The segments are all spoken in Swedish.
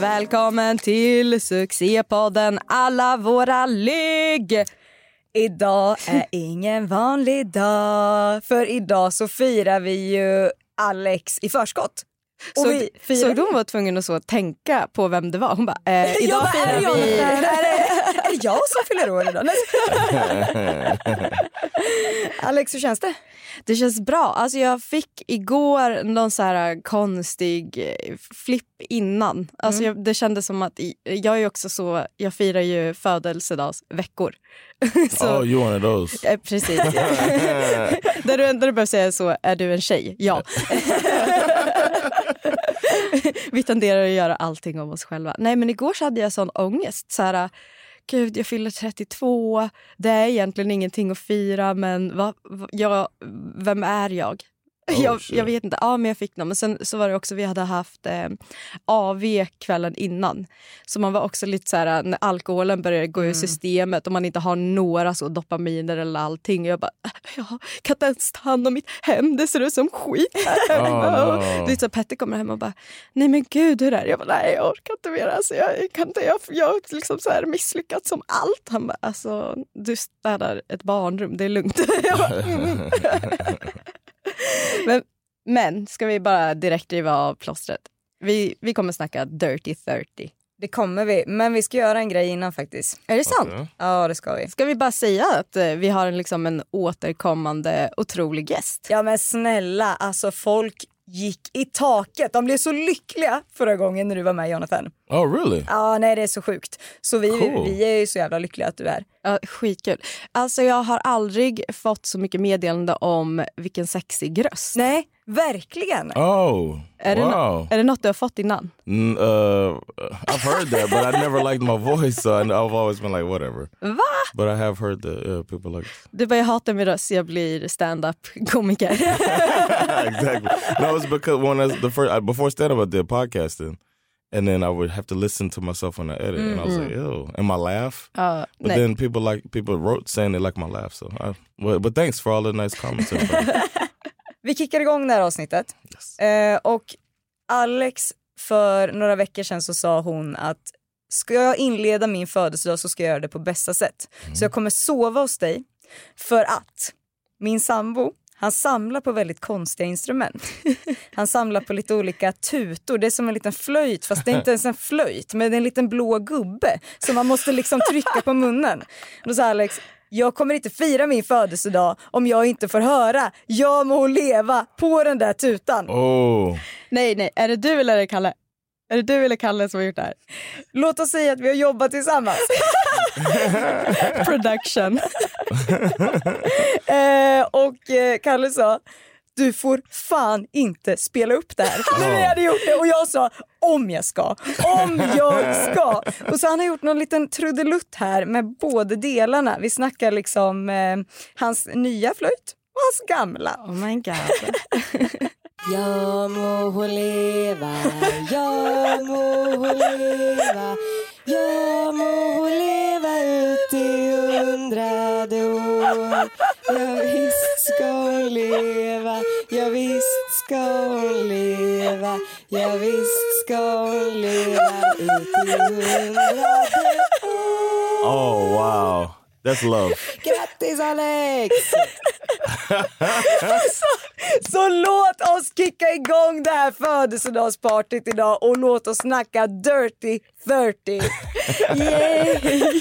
Välkommen till succépodden Alla våra ligg! Idag är ingen vanlig dag, för idag så firar vi ju Alex i förskott. Och Så, vi firar... så hon var tvungen att så tänka på vem det var. Hon bara, eh, idag ja, firar vi... Är, är det jag som fyller år idag? Alex, hur känns det? Det känns bra. Alltså jag fick igår någon så här konstig eh, flipp innan. Alltså Mm. jag, det kändes som att jag är också så, jag firar ju födelsedagsveckor. så, Oh, you one of those. eh, precis. där, du, du behöver säga så, är du en tjej? Ja. Vi tenderar att göra allting om oss själva. Nej men igår så hade jag sån ångest. Så här, Gud, jag fyller 32. Det är egentligen ingenting att fira, men va, va, jag, vem är jag? Oh, jag, jag vet inte. Ja, men jag fick någon. Men sen så var det också, vi hade haft eh, AV kvällen innan. Så man var också lite så här, när alkoholen började gå ur systemet och man inte har några så dopaminer eller allting. Och jag bara, jag kan inte ens ta hand om mitt hem, det ser ut som skit här hemma. Oh, no. så Petter kommer hem och bara, nej men gud hur är det? Jag bara, nej jag orkar inte mer. Alltså, jag, kan inte, jag, jag liksom så här misslyckats som allt. Han bara, alltså du städar ett barnrum, det är lugnt. Men, men ska vi bara direkt riva av plåstret? Vi, vi kommer snacka dirty 30. Det kommer vi, men vi ska göra en grej innan faktiskt. Är det sant? Okay. Ja, det ska vi. Ska vi bara säga att eh, vi har en, liksom en återkommande otrolig gäst? Ja men snälla, alltså folk gick i taket. De blev så lyckliga förra gången när du var med Jonathan. Oh, really? Ja, nej det är så sjukt. Så vi, Cool. vi är ju så jävla lyckliga att du är. Ja, skitkul. Alltså jag har aldrig fått så mycket meddelande om vilken sexig röst. Nej, verkligen. Oh, Är, det wow. no- är det något du har fått innan? Mm, uh, I've heard that, but I never liked my voice, so I've always been like, whatever. Va? But I have heard that yeah, people like Du bara, jag hatar min röst, jag blir stand-up-komiker. exactly. No, it's because when I, the first before stand up, I did podcasting, and then I would have to listen to myself when I edit, and I was like, ew, and my laugh. Ja, But nej. then people like people wrote saying they like my laugh, so I, well, but thanks for all the nice comments. Vi kickar igång det här avsnittet. yes. Eh, och Alex, för några veckor sedan så sa hon att ska jag inleda min födelsedag så ska jag göra det på bästa sätt. Så jag kommer sova hos dig för att min sambo han samlar på väldigt konstiga instrument. Han samlar på lite olika tutor. Det är som en liten flöjt, fast det är inte ens en flöjt, men det är en liten blå gubbe som man måste liksom trycka på munnen. Då sa Alex, jag kommer inte fira min födelsedag om jag inte får höra Jag må leva på den där tutan. Oh, nej, nej. Är det du eller är det Kalle? Är det du eller Kalle som har gjort det här? Låt oss säga att vi har jobbat tillsammans. Production. eh, och eh, Kalle sa, du får fan inte spela upp det här. Men vi hade gjort det och jag sa, om jag ska, om jag ska. Och så han har gjort någon liten trudelutt här med båda delarna. Vi snackar liksom eh, hans nya flöjt och hans gamla. Oh my god. Jag må hon leva, jag må hon leva Jag må hon leva ut i hundrade år. Ja visst ska hon leva, ja visst ska hon leva Ja visst ska hon leva ut i hundrade år. Oh wow, that's love. Grattis Alex! Så låt oss kicka igång det här födelsedagspartyt idag och låt oss snacka dirty 30. Yay!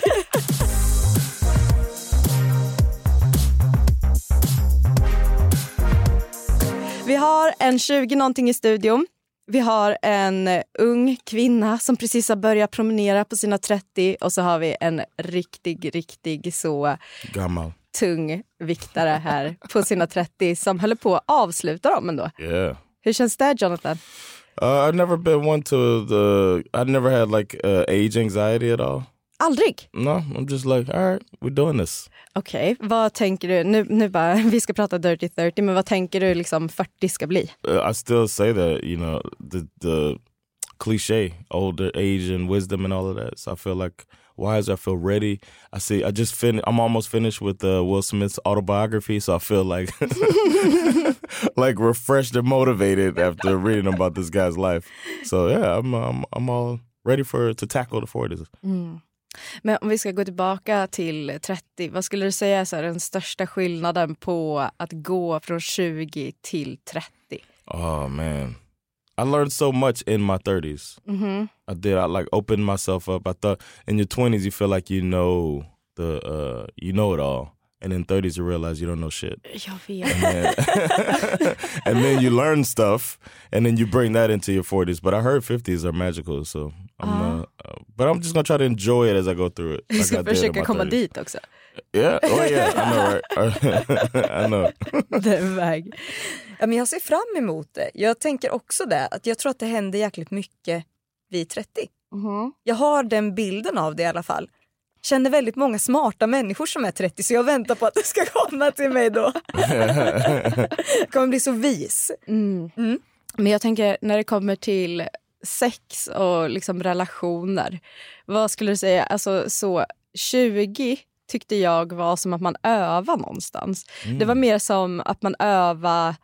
Vi har en 20 någonting i studion. Vi har en ung kvinna som precis har börjat promenera på sina 30 och så har vi en riktig, riktig så Gammal. tung viktare här på sina 30 som håller på att avsluta dem ändå. Yeah. Hur känns det Jonathan? Uh, I've never been one to the. I never had like uh, age anxiety at all. Aldrig? No, I'm just like, all right, we're doing this. Okej, vad tänker du? Nu, nu bara, vi ska prata dirty 30, men vad tänker du liksom 40 ska bli? Uh, I still say that you know the the cliche, older age and wisdom and all of that. So I feel like wiser. I feel ready. I see. I just finished. I'm almost finished with uh, Will Smith's autobiography, so I feel like like refreshed and motivated after reading about this guy's life. So yeah, I'm I'm I'm all ready for to tackle the 40s. Men om vi ska gå tillbaka till 30, vad skulle du säga är den största skillnaden på att gå från 20 till 30? Oh man, I learned so much in my 30s. I did. I like opened myself up. I thought in your 20s you feel like you know the uh you know it all, and in 30s you realize you don't know shit. Jag vet. And, and then you learn stuff, and then you bring that into your 40s. But I heard 50s are magical, so I'm. Uh, uh, but I'm just gonna try to enjoy it as I go through it. Du like ska in försöka komma 30s. dit också. Yeah. Oh yeah. I know, right? I know. Den väg. Ja, men jag ser fram emot det. Jag tänker också det, att jag tror att det händer jäkligt mycket vid 30. Jag har den bilden av det i alla fall. Känner väldigt många smarta människor som är 30 så jag väntar på att det ska komma till mig då. jag kommer bli så vis. Men jag tänker när det kommer till sex och liksom relationer. Vad skulle du säga? Alltså så 20 tyckte jag var som att man övar någonstans. Det var mer som att man övar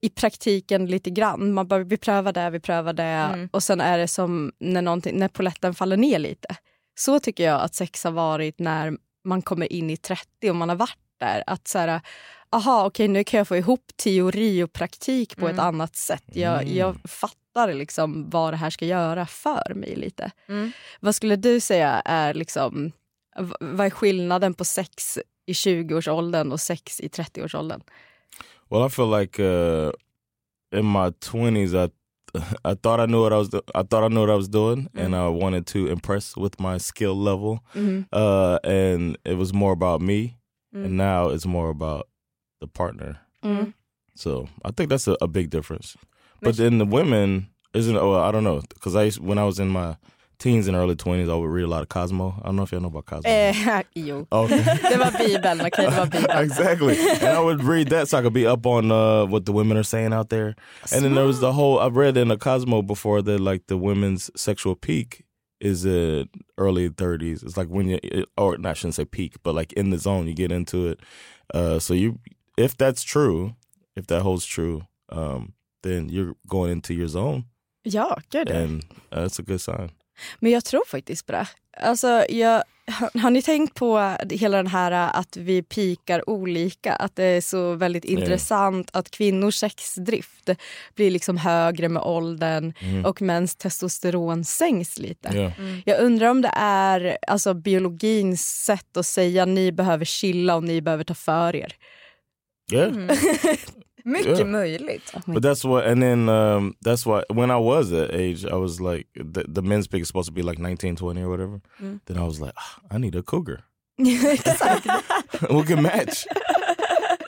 i praktiken lite grann. Man bara, vi prövar det, vi prövar det och sen är det som när, när poletten faller ner lite. Så tycker jag att sex har varit när man kommer in i 30 och man har varit där. Att så här, aha okej nu kan jag få ihop teori och praktik på ett annat sätt. Jag, jag fattar liksom vad det här ska göra för mig lite. Vad skulle du säga är liksom, vad är skillnaden på sex i 20-årsåldern och sex i 30-årsåldern? Well, I feel like uh, in my twenties, I I thought I knew what I was. Do- I thought I knew what I was doing, mm-hmm. and I wanted to impress with my skill level. Mm-hmm. Uh, and it was more about me, mm-hmm. and now it's more about the partner. So I think that's a, a big difference. But then the women isn't. Oh, I don't know because I when I was in my teens and early twenties, I would read a lot of Cosmo. I don't know if y'all know about Cosmo. Eh, jo, Okay. det var Bibeln. Okej, det var Bibeln. exactly. And I would read that so I could be up on uh, what the women are saying out there. And then there was the whole I've read in the Cosmo before that like the women's sexual peak is in early 30s. It's like when you or not, I shouldn't say peak, but like in the zone you get into it. Uh, so you if that's true, if that holds true, um, then you're going into your zone Ja, gud. and uh, that's a good sign. Men jag tror faktiskt på det. Alltså, jag, har, har ni tänkt på hela den här att vi pikar olika? Att det är så väldigt intressant att kvinnors sexdrift blir liksom högre med åldern och mäns testosteron sänks lite. Yeah. Jag undrar om det är alltså, biologins sätt att säga ni behöver chilla och ni behöver ta för er. Yeah. Mycket Ja. möjligt. But that's what, and then um, that's why when I was that age, I was like, the, the men's pick is supposed to be like 19, 20 or whatever. Then I was like, "Ah, I need a cougar. we can match.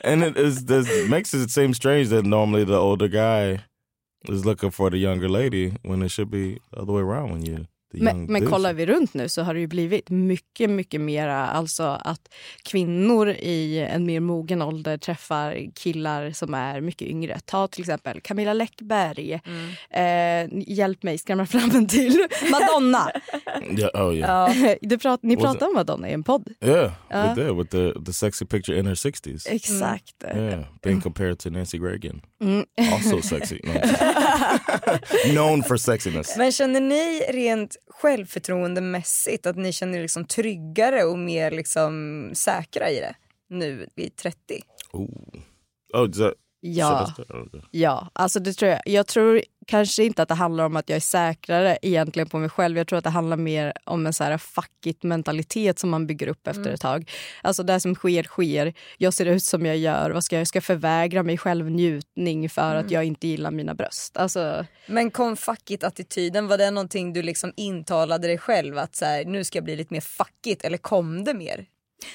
and it is this makes it seem strange that normally the older guy is looking for the younger lady when it should be the other way around when you the young Men, men kollar vi runt nu så har det ju blivit mycket, mycket mera alltså att kvinnor i en mer mogen ålder träffar killar som är mycket yngre. Ta till exempel Camilla Läckberg. Eh, hjälp mig skrämma fram en till. Madonna. Yeah, oh yeah, du prat, ni pratade om Madonna i en podd. yeah, we did with the the sexy picture in her sixties. Exakt. Yeah, being compared to Nancy Reagan. Also sexy. No. Known for sexiness. Men känner ni rent självförtroendemässigt att ni känner er liksom tryggare och mer liksom säkra i det nu vid 30? Oh. Oh, Ja. Ja, alltså det tror jag. Jag tror kanske inte att det handlar om att jag är säkrare egentligen på mig själv. Jag tror att det handlar mer om en så här fuck it mentalitet som man bygger upp efter ett tag. Alltså det som sker sker. Jag ser ut som jag gör. Vad ska jag, jag ska förvägra mig själv njutning för att jag inte gillar mina bröst. Alltså, Men kom fuck it-attityden, var det någonting du liksom intalade dig själv att så här, nu ska jag bli lite mer fuck it eller kom det mer?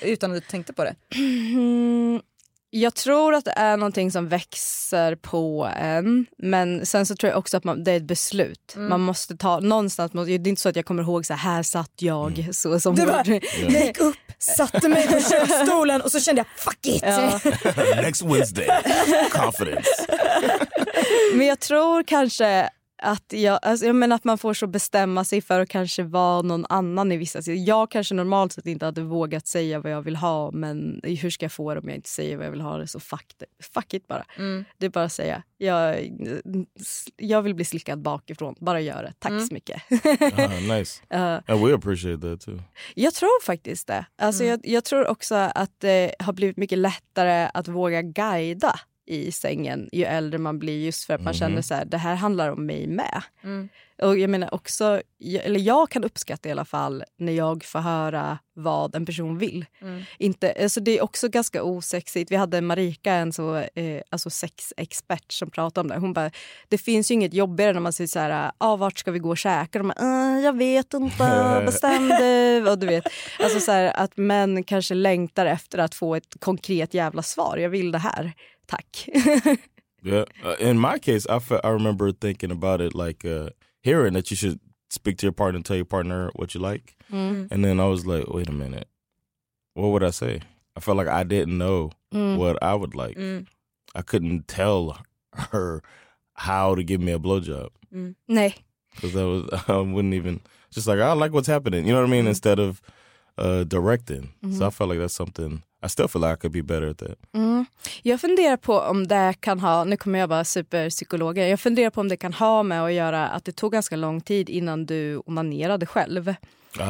Utan att du tänkte på det? mm, Jag tror att det är någonting som växer på en. Men sen så tror jag också att man, det är ett beslut. Mm. Man måste ta någonstans. Det är inte så att jag kommer ihåg så här, här satt jag. Mm. Så som Du bara, hon- jag gick upp, satte mig på köksstolen och så kände jag fuck it. Ja. Next Wednesday, confidence. Men jag tror kanske att, jag, alltså jag menar att man får så bestämma sig för att kanske vara någon annan i vissa situationer. Jag kanske normalt sett inte hade vågat säga vad jag vill ha men hur ska jag få det om jag inte säger vad jag vill ha? Det så fuck, det. fuck it bara. Mm. Det är bara att säga. Jag, jag vill bli slickad bakifrån. Bara gör det. Tack Mm. så mycket. Ah, nice. Uh, And we appreciate that too. jag tror faktiskt det. Alltså Mm. jag, jag tror också att det har blivit mycket lättare att våga guida i sängen ju äldre man blir just för att man Mhm. känner så här, det här handlar om mig med. Mm. Och jag menar också, jag- eller jag kan uppskatta i alla fall när jag får höra vad en person vill. Mm. Inte, alltså det är också ganska osexigt. Vi hade Marika, en så, eh, alltså sexexpert som pratade om det. Hon bara, det finns ju inget jobbigare när man säger så här, ah, vart ska vi gå och käka? De bara, "Eh, jag vet inte, bestäm du. Och du vet, alltså så här, att män kanske längtar efter att få ett konkret jävla svar. Jag vill det här, tack. Yeah. Uh, in my case, I fe- I remember thinking about it like uh, hearing that you should speak to your partner and tell your partner what you like, Mm. and then I was like, wait a minute, what would I say? I felt like I didn't know Mm. what I would like. Mm. I couldn't tell her how to give me a blowjob Nej. because that was I wouldn't even just like I like what's happening. You know what I mean? Instead of uh, directing. So I felt like that's something. I still feel like I could be better at that. Mm. Jag funderar på om det kan ha, nu kommer jag vara superpsykologer, jag funderar på om det kan ha med att göra att det tog ganska lång tid innan du onanerade själv.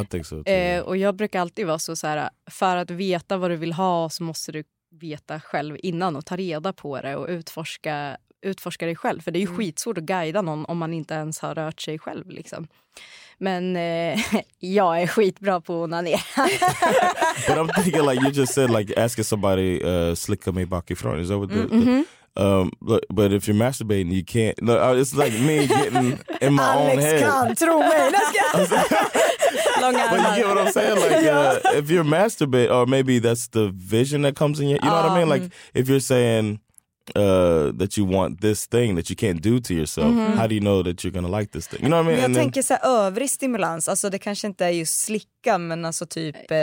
I think so. Eh, och jag brukar alltid vara så, så här, för att veta vad du vill ha så måste du veta själv innan och ta reda på det och utforska, utforska dig själv. För det är ju skitsvårt att guida någon om man inte ens har rört sig själv. Liksom. Men eh, jag är skitbra på att onanera. But I'm thinking like you just said, like asking somebody uh, slicka me bakifrån. Is that what the, the- Mm-hmm. um? Look, but if you're masturbating, you can't. Look, uh, it's like me getting in my own Alex head. kan, tro mig. But you get what I'm saying? Like uh, if you're masturbate, or maybe that's the vision that comes in your. You know what I mean? Like if you're saying uh, that you want this thing that you can't do to yourself, how do you know that you're gonna like this thing? You know what I mean? Men jag And then- tänker så här, övrig stimulans, alltså det kanske inte är just slicka men alltså typ eh,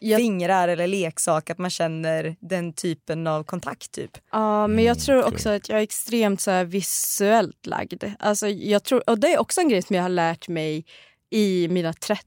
Jag- fingrar eller leksak, att man känner den typen av kontakt typ. Ja, men jag tror också att jag är extremt så här visuellt lagd. Alltså, jag tror, och det är också en grej som jag har lärt mig i mina 30.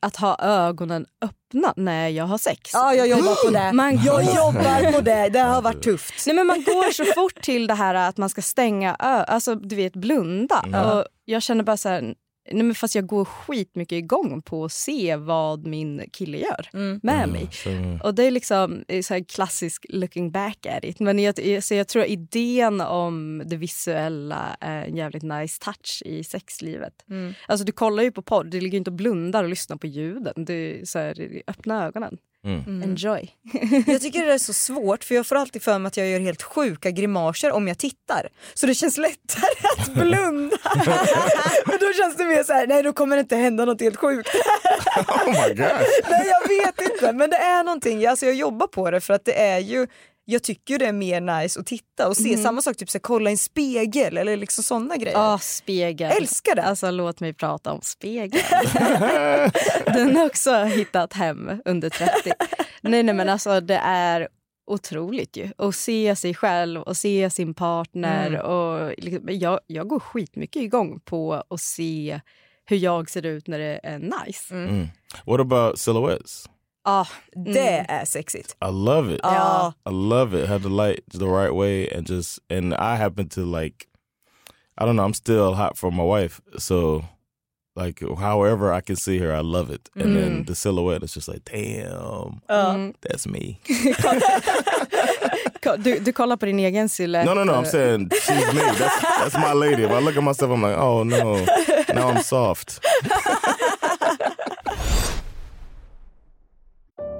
Att ha ögonen öppna när jag har sex. Ja, jag jobbar på det. Man Jag jobbar på det, det har varit tufft. Nej, men man går så fort till det här att man ska stänga ö, alltså du vet blunda. Och jag känner bara så här, nej men fast jag går skitmycket igång på att se vad min kille gör med mig. So, Och det är liksom eh, så här klassisk looking back at it. Men jag, så jag tror idén om det visuella är en jävligt nice touch i sexlivet. Alltså du kollar ju på podd, du ligger inte och blundar och lyssnar på ljuden. Du så här, öppna ögonen. Enjoy. Jag tycker det är så svårt för jag får alltid för mig att jag gör helt sjuka grimaser om jag tittar. Så det känns lättare att blunda. Men då känns det mer så här, nej då kommer det inte hända något helt sjukt. oh my gosh. Nej jag vet inte men det är någonting, alltså jag jobbar på det för att det är ju jag tycker ju det är mer nice att titta och se samma sak, typ så här, kolla i en spegel eller liksom sådana grejer. Ja, spegel. Älskar det. Alltså låt mig prata om spegel. Den har också hittat hem under 30. Nej, nej men alltså det är otroligt ju. Att se sig själv och se sin partner. Och liksom, jag, jag går skitmycket igång på att se hur jag ser ut när det är nice. What about silhouettes? Ah, Det är sexigt. I love it. Ja. I love it. Have the light the right way and just and I happen to like I don't know, I'm still hot for my wife. So like however I can see her, I love it. And then the silhouette is just like, damn, uh. that's me. ko- du, du kollar på din egen silhuett. No, no, no. I'm saying she's me. That's that's my lady. If I look at myself, I'm like, oh no, now I'm soft.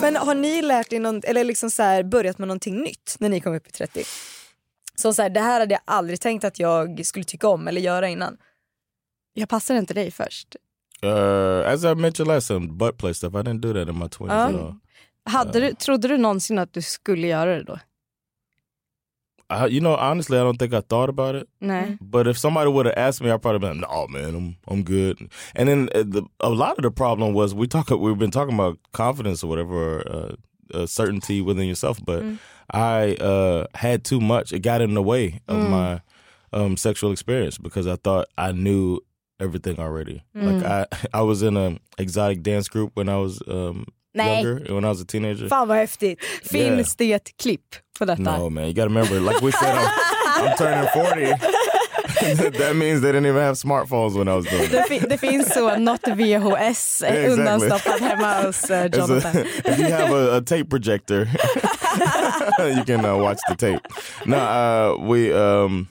Men har ni lärt er någon, eller liksom så här, börjat med någonting nytt när ni kom upp i 30? Som så här, det här hade jag aldrig tänkt att jag skulle tycka om eller göra innan. Jag passar inte dig först. Uh, as I mentioned last time, butt play stuff. I didn't do that in my 20s Ja. at all. Hade du, trodde du någonsin att du skulle göra det då? I, you know, honestly, I don't think I thought about it. Nej. But if somebody would have asked me, I'd probably been, no, man, I'm I'm good. And then uh, the, a lot of the problem was we talk we've been talking about confidence or whatever, or, uh, uh, certainty within yourself. But I uh, had too much. It got in the way of my um, sexual experience because I thought I knew everything already. Like I I was in a exotic dance group when I was um, Nej. younger, when I was a teenager. Fan vad häftigt. Finns det ett klipp på detta? No, man, you got to remember, like we said, I'm, I'm turning 40. that means they didn't even have smartphones when I was doing. Det, fi- det finns så något VHS Exactly. undanstoppat hemma hos It's Jonathan. a- if you have a, a tape projector, you can uh, watch the tape. No, uh, we. Um,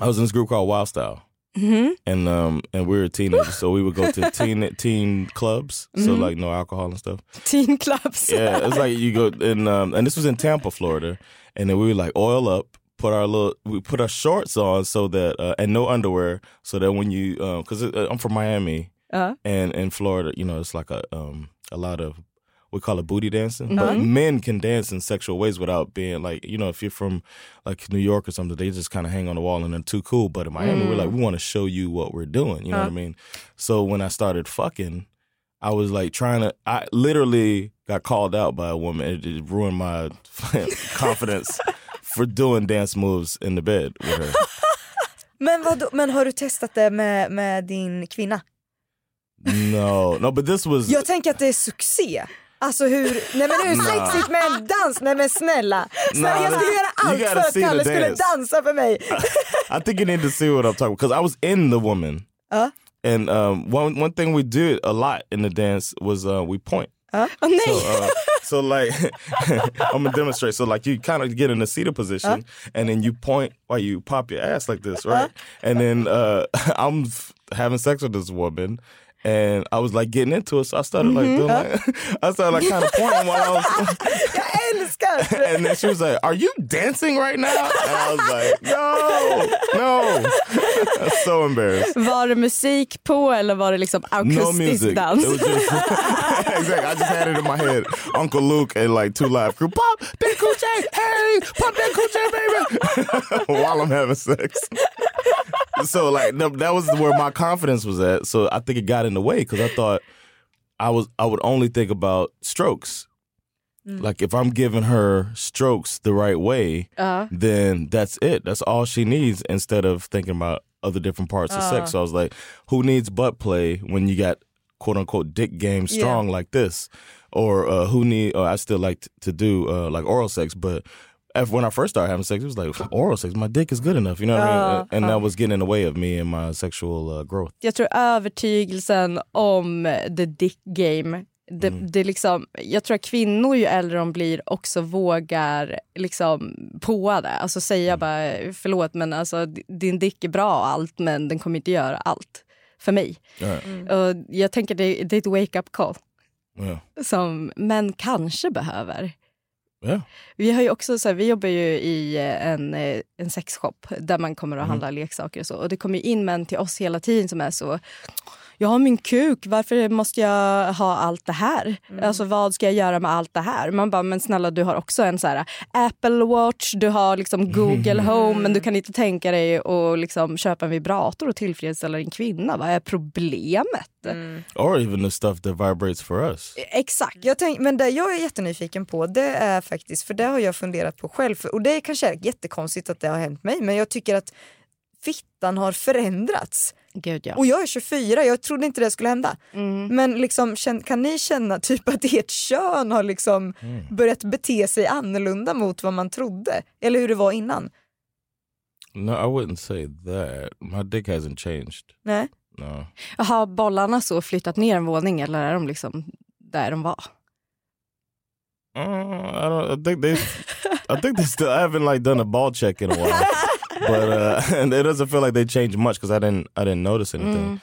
I was in this group called Wild Style, and um, and we were teenagers, so we would go to teen teen clubs, so like no alcohol and stuff. Teen Clubs. Yeah, it's like you go and um, and this was in Tampa, Florida, and then we would like oil up, put our little, we put our shorts on so that uh, and no underwear, so that when you because uh, I'm from Miami Ja. and in Florida, you know, it's like a um a lot of we call it booty dancing, but mm-hmm. men can dance in sexual ways without being like you know if you're from like New York or something, they just kind of hang on the wall and they're too cool. But in Miami, we're like mm. we want to show you what we're doing. You know what I mean? So when I started fucking. I was like trying to. I literally got called out by a woman. It, it ruined my confidence for doing dance moves in the bed with her. Men, vadå, men har du testat det med, med din kvinna? No, no, but this was. Jag tänker att det är succé. Alltså hur, nej men hur sexigt med en dans, nej men snälla. snälla jag skulle göra allt för att Kalle skulle dansa för mig. I think you need to see what I'm talking because I was in the woman. Uh. And um, one one thing we did a lot in the dance was uh, we point. Åh nej! So, uh, so like I'm gonna demonstrate. So like you kind of get in a seated position, and then you point while you pop your ass like this, right? And then uh, I'm having sex with this woman. And I was like getting into it, so I started like mm-hmm. doing like uh-huh. I started like kind of pointing while I was, and then she was like, "Are you dancing right now?" And I was like, "No, no." So embarrassed. Var det musik på eller var det liksom No akustisk music. dans? It was just exactly. I just had it in my head. Uncle Luke and like two live crew. Pop that coochie, hey, pop that coochie, baby. While I'm having sex. so like that was where my confidence was at. So I think it got in the way because I thought I was I would only think about strokes. Mm. Like if I'm giving her strokes the right way, Ja. then that's it. That's all she needs instead of thinking about other different parts of sex. So I was like, who needs butt play when you got quote unquote dick game strong like this? Or uh, who need, or I still like to do uh, like oral sex, but when I first started having sex, it was like oral sex. My dick is good enough, you know what I mean? And that was getting in the way of me and my sexual uh, growth. Jag tror övertygelsen om the dick game det, det liksom, jag tror att kvinnor ju äldre de blir också vågar liksom på det. Alltså säga bara förlåt men alltså din dick är bra och allt men den kommer inte göra allt för mig. Yeah. Och jag tänker det, det är ett wake up call som män kanske behöver. Yeah. Vi har ju också så här, vi jobbar ju i eh, en, eh, en sexshop där man kommer att handla leksaker och så. Och det kommer ju in män till oss hela tiden som är så jag har min kuk, varför måste jag ha allt det här? Alltså vad ska jag göra med allt det här? Man bara, men snälla du har också en så här Apple Watch, du har liksom Google Home men du kan inte tänka dig att liksom köpa en vibrator och tillfredsställa din kvinna. Vad är problemet? Or even the stuff that vibrates for us. Exakt, jag tänk, men det jag är jättenyfiken på det är faktiskt, för det har jag funderat på själv, och det är kanske är jättekonstigt att det har hänt mig, men jag tycker att fittan har förändrats Gud ja. Och jag är 24, jag trodde inte det skulle hända. Mm. Men liksom, kan ni känna typ att ert kön har liksom börjat bete sig annorlunda mot vad man trodde? Eller hur det var innan? No, I wouldn't say that. My dick hasn't changed. Nej. No. Har bollarna så flyttat ner en våning eller är de liksom där de var? Uh, I don't. I think they. I think they still. I haven't like done a ball check in a while, but uh, it doesn't feel like they changed much because I didn't. I didn't notice anything. Mm.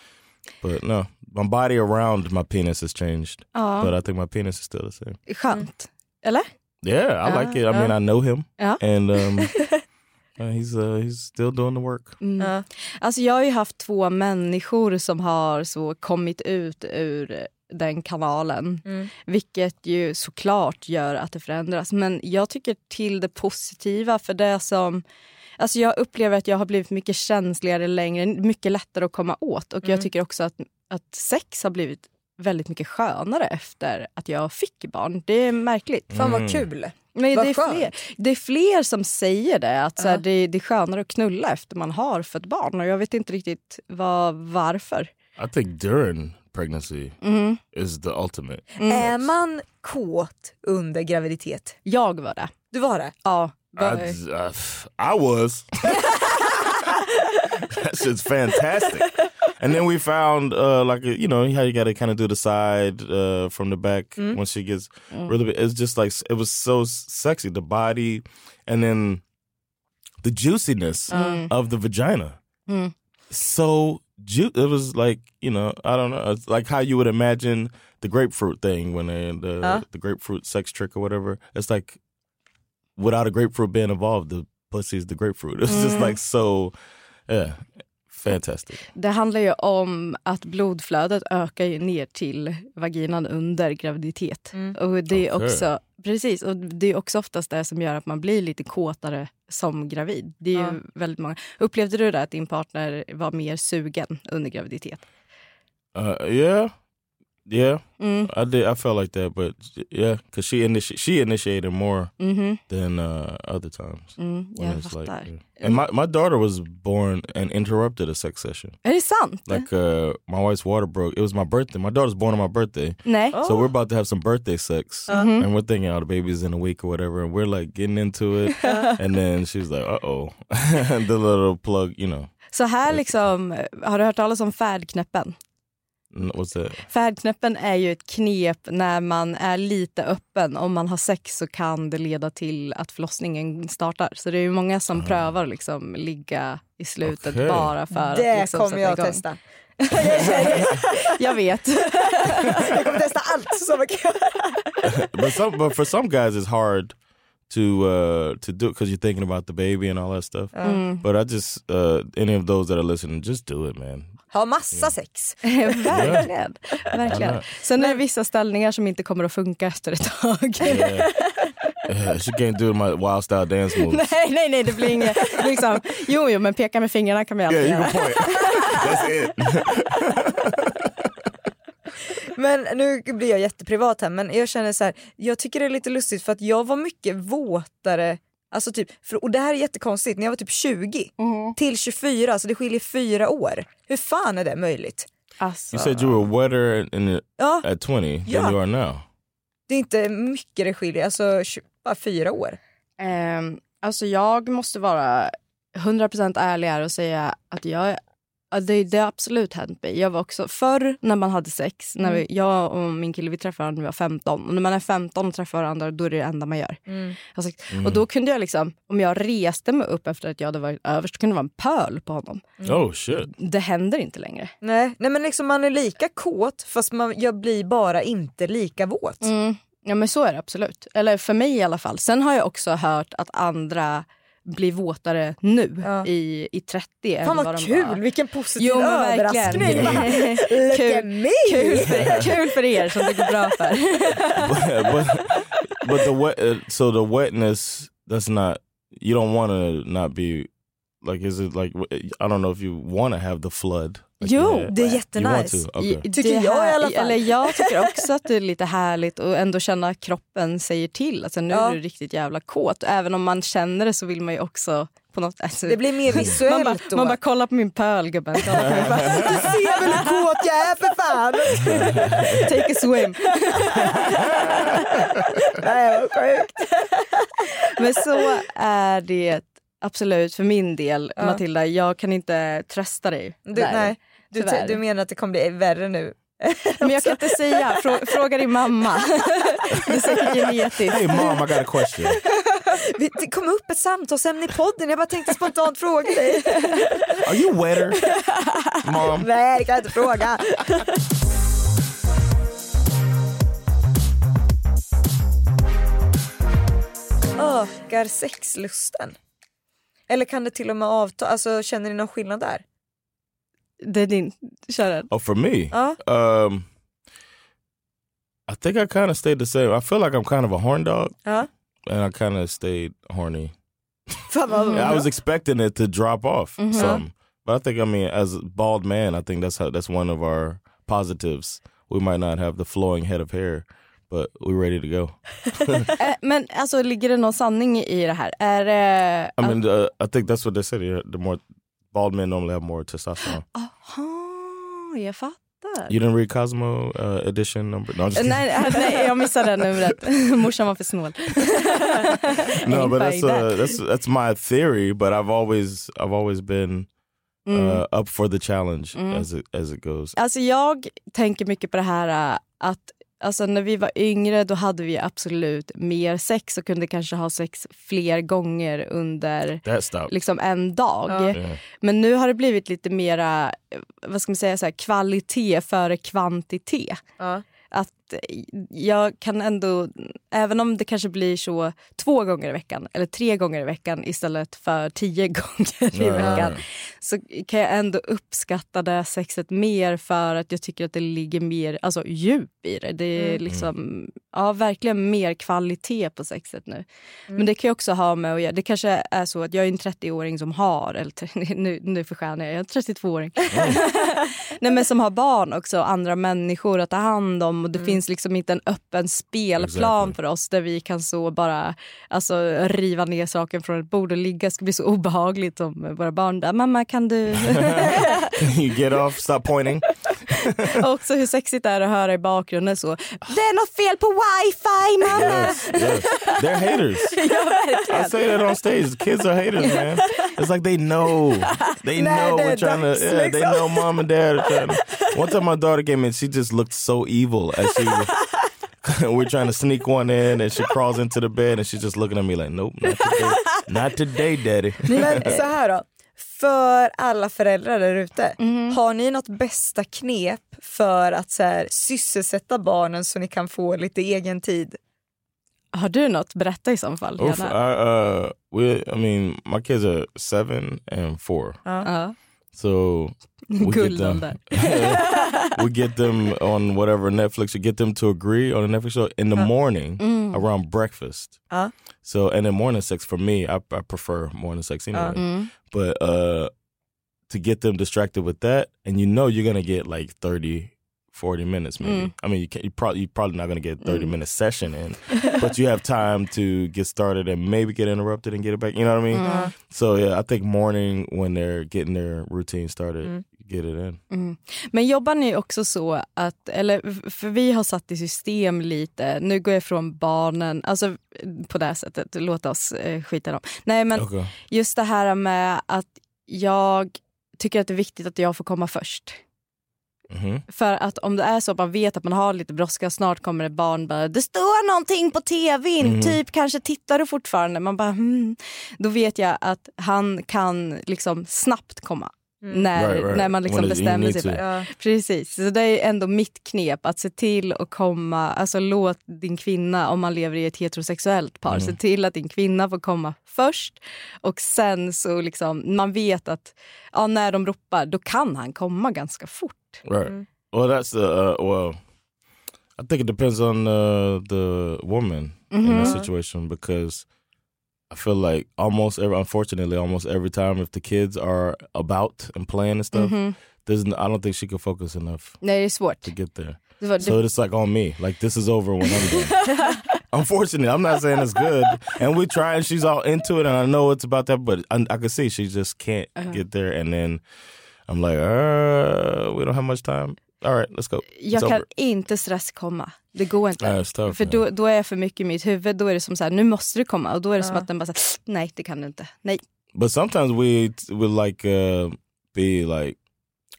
But no, my body around my penis has changed, Ja. but I think my penis is still the same. Skönt. Eller? Yeah, I Ja, like it. I mean. I know him, and um, uh, he's uh, he's still doing the work. Mm. Ja. Alltså jag har ju haft två människor som har så kommit ut ur den kanalen. Mm. Vilket ju såklart gör att det förändras. Men jag tycker till det positiva för det som... Alltså jag upplever att jag har blivit mycket känsligare längre, mycket lättare att komma åt. Och Mm. jag tycker också att, att sex har blivit väldigt mycket skönare efter att jag fick barn. Det är märkligt. Fan vad Mm. kul. Men Vad det, är skönt. fler, det är fler som säger det, att så här, Ja. det, det är skönare att knulla efter man har fött barn. Och jag vet inte riktigt vad, varför. I think during pregnancy Mm. is the ultimate. Är man kåt under graviditet? Jag var det. Du var det? Ja. I, uh, I was. that shit's fantastic. And then we found uh, like a, you know how you got to kind of do the side uh, from the back when she gets really. big. It's just like it was so sexy, the body, and then the juiciness of the vagina. Mm. So ju- it was like you know I don't know it's like how you would imagine the grapefruit thing when they the the grapefruit sex trick or whatever. It's like without a grapefruit being involved, the pussy is the grapefruit. It's just like so, yeah, fantastic. Det handlar ju om att blodflödet ökar ju ner till vaginan under graviditet. Och det är Okej. också precis, och det är också oftast det som gör att man blir lite kåtare som gravid. Det är ju Ja. väldigt många. Upplevde du det att din partner var mer sugen under graviditet? Uh, yeah, yeah, Mm. I did. I felt like that, but yeah, because she initi- she initiated more Mhm. than uh, other times. Mm, it's fattar. yeah. And my my daughter was born and interrupted a sex session. Är det sant? Like uh, my wife's water broke. It was my birthday. My daughter's born on my birthday. Nej. So we're about to have some birthday sex, and we're thinking, oh, the baby's in a week or whatever, and we're like getting into it, and then she's like, uh oh, the little plug, you know, Så här liksom, har du hört talas om färdknäppen? That? Färdknäppen är ju ett knep när man är lite öppen. Om man har sex så kan det leda till att förlossningen startar. Så det är ju många som prövar liksom ligga i slutet Okej. bara för Det att liksom kommer jag igång. testa. Jag vet. Jag kommer testa allt som jag kan göra. But some, but for some guys, it's hard to uh to do because you're thinking about the baby and all that stuff. But I just uh any of those that are listening, just do it, man. Ha massa sex. Verkligen. Verkligen. Sen är det vissa ställningar som inte kommer att funka efter ett tag. Yeah. Yeah, she can't do my wild style dance moves. nej, nej, nej, det blir inget. Liksom, jo, jo, men peka med fingrarna kan man alltid Yeah, you göra. can point. That's it. Men nu blir jag jätteprivat här men jag känner så här, jag tycker det är lite lustigt för att jag var mycket våtare Alltså typ, för, och det här är jättekonstigt, när jag var typ 20 till 24, så det skiljer fyra år. Hur fan är det möjligt? Alltså, You said you were wetter in the, Ja, at 20 Yeah. than you are now. det är inte mycket det skiljer, alltså bara fyra år. ehm, alltså jag måste vara 100% ärlig här och säga att jag ja, det, det har absolut hänt mig. Jag var också, förr när man hade sex, när vi, jag och min kille vi träffade varandra när vi var 15. Och när man är 15 och träffar varandra då är det det enda man gör. Alltså, Och då kunde jag liksom, om jag reste mig upp efter att jag hade varit överst, kunde det vara en pöl på honom. Oh shit. Det händer inte längre. Nej, nej men liksom man är lika kåt fast man, jag blir bara inte lika våt. Mm. Ja men så är det absolut. Eller för mig i alla fall. Sen har jag också hört att andra blir våtare nu Ja. i, i 30 än Fan vad vad kul, var. vilken positiv Jo, överraskning. Kul. at me! Kul för, kul för er som det går bra för. but, but but the wet uh, so the wetness that's not you don't want to not be Like, is it like I don't know if you want to have the flood? Like Jo, det är jättenice. Okay. Tycker det jag i här- alla fall. Eller jag tycker också att det är lite härligt att ändå känna att kroppen säger till. Alltså nu Ja. är du riktigt jävla kåt. Även om man känner det så vill man ju också på något alltså, Det blir mer visuellt man bara, då. man bara kolla på min pöl gubben. Du ser väl hur kåt jag är för fan! Take a swim. Nej vad sjukt. Men så är det absolut för min del Ja. Matilda. Jag kan inte trösta dig. Du, där, nej, du, du menar att det kommer bli värre nu? Men jag kan inte säga. Frå, fråga din mamma. Det är säkert genetiskt. Hey mom, I got a question. Det kom upp ett samtalsämne i podden, jag bara tänkte spontant fråga dig. Are you wetter, mom? Nej det kan jag inte fråga. Ökar sexlusten? Eller kan det till och med avta? Alltså, känner ni någon skillnad där? Det är din. Kör den. Oh, for me, Ja. um, I think I kind of stayed the same. I feel like I'm kind of a horn dog, Ja. and I kind of stayed horny. Fan vad I was expecting it to drop off Mhm. some, but I think I mean, as a bald man, I think that's how that's one of our positives. We might not have the flowing head of hair, but we're ready to go. Eh, Men alltså ligger det någon sanning i det här? Är det... I mean, uh, I think that's what they said. The more bald men normally have more testosterone. Aha, jag fattar. You didn't read Cosmo uh, edition number? No, Eh. Nej, eh, nej, jag missade det numret. Morsan var för snål. no, but that's that. uh, that's that's my theory. But I've always I've always been uh, Mm. up for the challenge Mm. as it as it goes. Alltså jag tänker mycket på det här äh, att alltså när vi var yngre då hade vi absolut mer sex och kunde kanske ha sex fler gånger under liksom en dag. Ja. Yeah. Men nu har det blivit lite mera eh, vad ska man säga, så här, kvalitet före kvantitet. Ja. Att jag kan ändå, även om det kanske blir så två gånger i veckan eller tre gånger i veckan istället för tio gånger i veckan så kan jag ändå uppskatta det sexet mer för att jag tycker att det ligger mer alltså, djup i det. Det är Mm. liksom, ja, verkligen mer kvalitet på sexet nu. Mm. Men det kan ju också ha med att göra, det kanske är så att jag är en 30-åring som har, eller nu, nu förskönar jag, jag är en 32-åring. Nej, men som har barn också, andra människor att ta hand om och det finns liksom inte en öppen spelplan Exactly. för oss där vi kan så bara alltså, riva ner saken från ett bord och ligga. Det ska bli så obehagligt om våra barn där, mamma kan du... get off. Stop pointing. också hur sexigt det är att höra i bakgrunden så, det är något fel på wifi mamma! Yes, yes. They're haters. I say that on stage. Kids are haters, man. It's like they know. They know we're trying to. Yeah, they liksom. know mom and dad are trying to. One time my daughter came in, she just looked so evil as she. we're trying to sneak one in, and she crawls into the bed, and she's just looking at me like, "Nope, not today, not today, daddy." Men så här då, för alla föräldrar där ute, Mhm. har ni något bästa knep för att så här, sysselsätta barnen så ni kan få lite egen tid? Har du något? Berätta i så fall. Oof. I, uh, we, I mean, my kids are seven and four, Ja. So we get them. we get them on whatever Netflix. We get them to agree on a Netflix show in the morning Mm. around breakfast. Uh. So and then morning sex for me, I, I prefer morning sex anyway. Mm. But uh, to get them distracted with that, and you know you're gonna get like 30, 40 minutes maybe. Mm. I mean, you can you probably you're probably not gonna get thirty Mm. minute session in, but you have time to get started and maybe get interrupted and get it back. You know what I mean? Mm. So yeah, I think morning when they're getting their routine started, Mm. get it in. Mm. Men jobbar ni också så att, eller för vi har satt i system lite, nu går jag ifrån barnen, alltså på det här sättet, låt oss eh, skita dem. Nej men Okay. just det här med att jag tycker att det är viktigt att jag får komma först. Hmm För att om det är så att man vet att man har lite brådska, snart kommer ett barn bara det står någonting på tvn, Mhm. typ kanske tittar du fortfarande? Man bara hmm. Då vet jag att han kan liksom snabbt komma. När, Right, right. när man liksom bestämmer sig. Ja. Precis, så det är ändå mitt knep att se till att komma, alltså låt din kvinna, om man lever i ett heterosexuellt par, Mm. se till att din kvinna får komma först och sen så liksom, man vet att ja, när de ropar då kan han komma ganska fort. Right. Mm. Well, that's the uh, well. I think it depends on uh, the woman in Mhm. that situation because I feel like almost every, unfortunately, almost every time if the kids are about and playing and stuff, Mhm. there's n- I don't think she can focus enough Nej, det är svårt. to get there. So it's like on me. Like this is over when I'm done. Unfortunately, I'm not saying it's good, and we try, and she's all into it, and I know it's about that, but I, I can see she just can't Uh-huh. get there. And then I'm like, uh, we don't have much time. All right, let's go. jag It's kan over. inte stresskomma. Det går inte. It's tough, för då, då är jag för mycket i mitt huvud. Då är det som så här, nu måste det komma. Och då är det som att den bara så här, nej det kan du inte. Nej. But sometimes we would like uh, be like,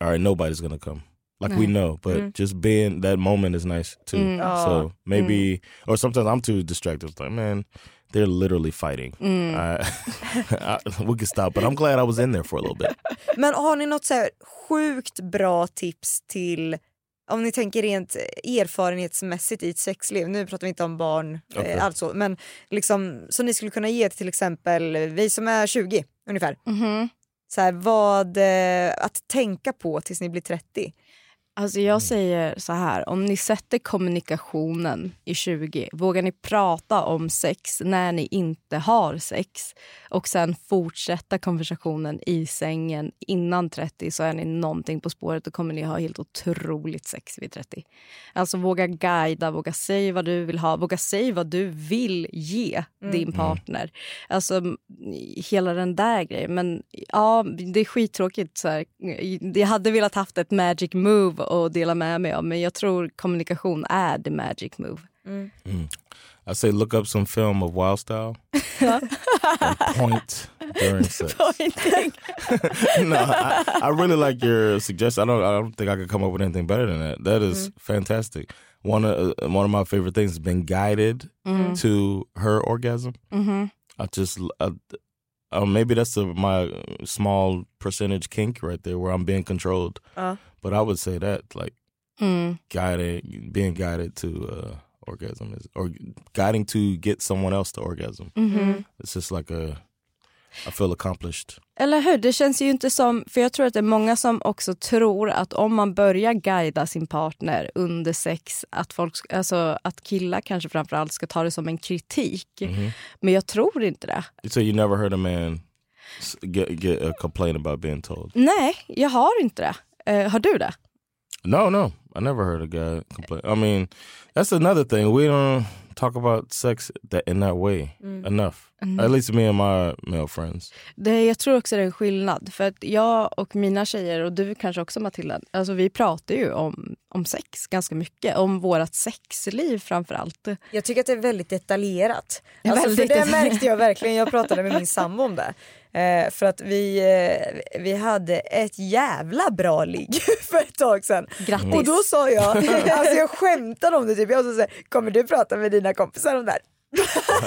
all right, nobody's gonna come. Like we Mm. know, but Mm. just being that moment is nice too. Mm. So maybe, or sometimes I'm too distracted. It's like, man, they're literally fighting. Mm. I, we can stop, but I'm glad I was in there for a little bit. Men har ni något så här sjukt bra tips till om ni tänker rent erfarenhetsmässigt i ett sexliv, nu pratar vi inte om barn, Okej. eh, alltså, men liksom som ni skulle kunna ge till exempel vi som är 20 ungefär. Mhm. Så här, vad eh, att tänka på tills ni blir 30. Alltså Mm. jag säger så här, om ni sätter kommunikationen i 20, vågar ni prata om sex när ni inte har sex och sen fortsätta konversationen i sängen innan 30 så är ni någonting på spåret och kommer ni ha helt otroligt sex vid 30. Alltså våga guida, våga säga vad du vill ha, våga säga vad du vill ge din partner. Alltså hela den där grejen. Men ja, det är skittråkigt. Så här. Jag hade velat haft ett magic move att dela med mig av men jag tror kommunikation är the magic move. I say look up some film of Wild Style and point during sex. no, I, I really like your suggestion. I don't. I don't think I could come up with anything better than that. That is fantastic. One of uh, one of my favorite things has been guided to her orgasm. Mhm. I just uh, uh, maybe that's a, my small percentage kink right there where I'm being controlled. Ja. But I would say that like Mm. guiding, being guided to uh, orgasm is, or guiding to get someone else to orgasm. Mhm. It's just like a, I feel accomplished. Eller hur? Det känns ju inte som... För jag tror att det är många som också tror att om man börjar guida sin partner under sex, att, folk, alltså, att killar kanske framförallt ska ta det som en kritik. Men jag tror inte det. So you never heard a man get get a complaint about being told? Nej, jag har inte det. Eh, har du det? No, no, I never heard a guy complain. I mean, that's another thing. We don't talk about sex that in that way enough. At least me and my male friends. det? Jag tror också det är en skillnad. För att jag och mina tjejer, och du kanske också Matilda, alltså vi pratar ju om, om sex ganska mycket. Om vårt sexliv framför allt. Jag tycker att det är väldigt detaljerat. Alltså, väldigt för det detaljerat. märkte jag verkligen, jag pratade med min sambo om det. Eh, för att vi, eh, vi hade ett jävla bra ligg för ett tag sedan. Grattis. Och då sa jag, alltså jag skämtade om det typ, jag sa så här, kommer du prata med dina kompisar om det här?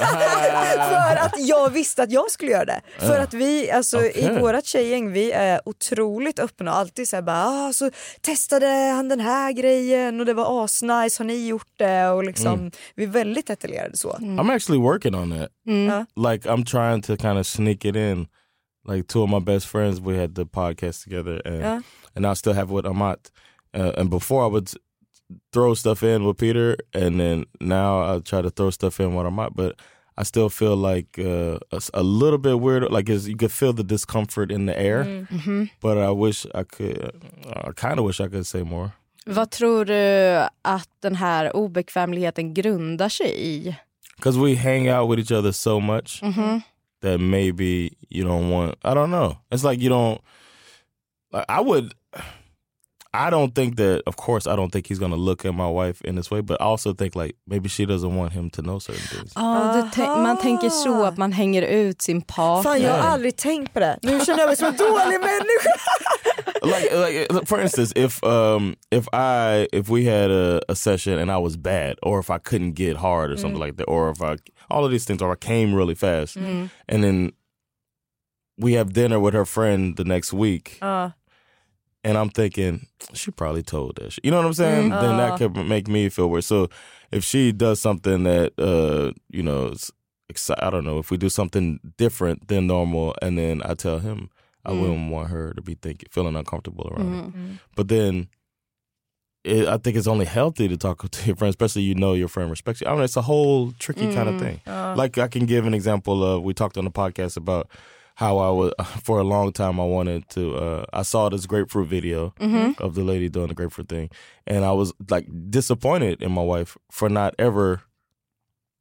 för att jag visste att jag skulle göra det. För att vi, alltså i Okej. vårat tjejgäng, vi är otroligt öppna och alltid såhär bara, ah, så testade han den här grejen och det var asnice, har ni gjort det? Och liksom, vi är väldigt detaljerade så. I'm actually working on that. Ja. Like I'm trying to kind of sneak it in. Like two of my best friends, we had the podcast together, and Ja. and I still have with Amat. Uh, and before I would throw stuff in with Peter, and then now I try to throw stuff in with Amat. But I still feel like uh, a, s- a little bit weird. Like it's, you could feel the discomfort in the air. Mm. Mm-hmm. But I wish I could. I kind of wish I could say more. Vad tror du att den här obekvämligheten grundar sig i? Because we hang out with each other so much mm-hmm. that maybe you don't want. I don't know. It's like you don't. Like I would. I don't think that. Of course, I don't think he's gonna look at my wife in this way. But I also think like maybe she doesn't want him to know certain things. Ja, du man tänker så att man hänger ut sin partner. Fan jag har aldrig tänkt på det. Nu känner jag mig som en dålig människa. like, like for instance, if um if I if we had a, a session and I was bad, or if I couldn't get hard or something mm. like that, or if I all of these things, or I came really fast, mm. and then we have dinner with her friend the next week, Ja. And I'm thinking she probably told that. You know what I'm saying? Mm-hmm. Then that uh. could make me feel worse. So if she does something that uh you know exci- I don't know if we do something different than normal, and then I tell him I mm. wouldn't want her to be thinking feeling uncomfortable around it. Mm-hmm. Mm-hmm. But then it, I think it's only healthy to talk to your friend, especially you know your friend respects you. I mean, it's a whole tricky kind of mm. thing. Uh. Like I can give an example of we talked on the podcast about how I was for a long time I wanted to. Uh, I saw this grapefruit video of the lady doing the grapefruit thing, and I was like disappointed in my wife for not ever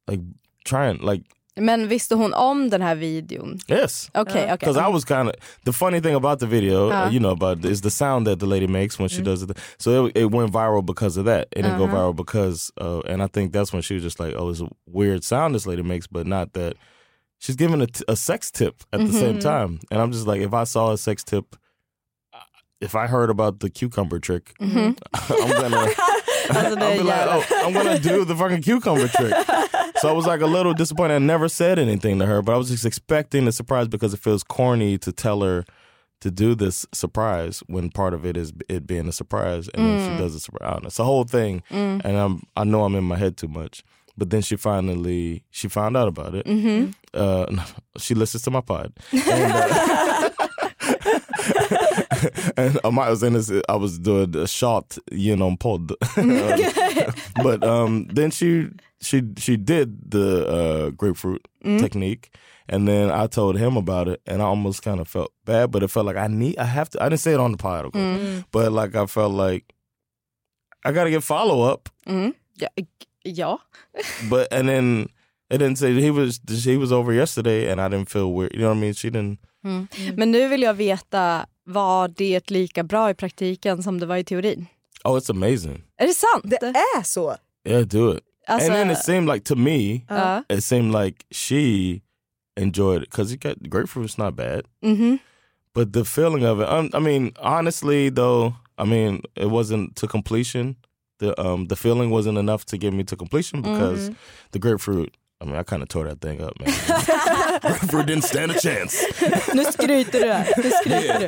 like trying like Men visste hon om den här videon? yes. Okej, okay. Because I was kind of the funny thing about the video, Uh. uh, you know, about is the sound that the lady makes when she does it. So it, it went viral because of that. It didn't go viral because, uh, and I think that's when she was just like, "Oh, it's a weird sound this lady makes," but not that she's giving a, t- a sex tip at the same mm-hmm. time. And I'm just like, if I saw a sex tip, if I heard about the cucumber trick, mm-hmm. I'm gonna. I'll är be like, oh, I'm gonna do the fucking cucumber trick. So I was like a little disappointed. I never said anything to her, but I was just expecting the surprise because it feels corny to tell her to do this surprise when part of it is it being a surprise, and then she mm. does a surprise. I don't know. It's a whole thing, mm. and I'm I know I'm in my head too much. But then she finally she found out about it. Uh, she listens to my pod, and, uh, and um, I was in this. I was doing a shot, you know, pod. but um, then she she she did the uh, grapefruit technique, and then I told him about it, and I almost kind of felt bad, but it felt like I need I have to. I didn't say it on the pod, of course, but like I felt like I got to get follow up. Ja, ja. But and then it didn't say he was he was over yesterday, and I didn't feel weird. You know what I mean? She didn't. Men nu vill jag veta, var det lika bra i praktiken som det var i teorin? Oh, it's amazing. Är det sant? Det är så. Yeah, do it. Alltså, and then it seemed like to me, ja. it seemed like she enjoyed it because you got grapefruit's not bad, Mhm. but the feeling of it. Um, I mean, honestly, though, I mean, it wasn't to completion. The um the feeling wasn't enough to get me to completion because the grapefruit. I mean, I kind of tore that thing up, man. grapefruit didn't stand a chance. Nu skryter du här. Nu skryter du.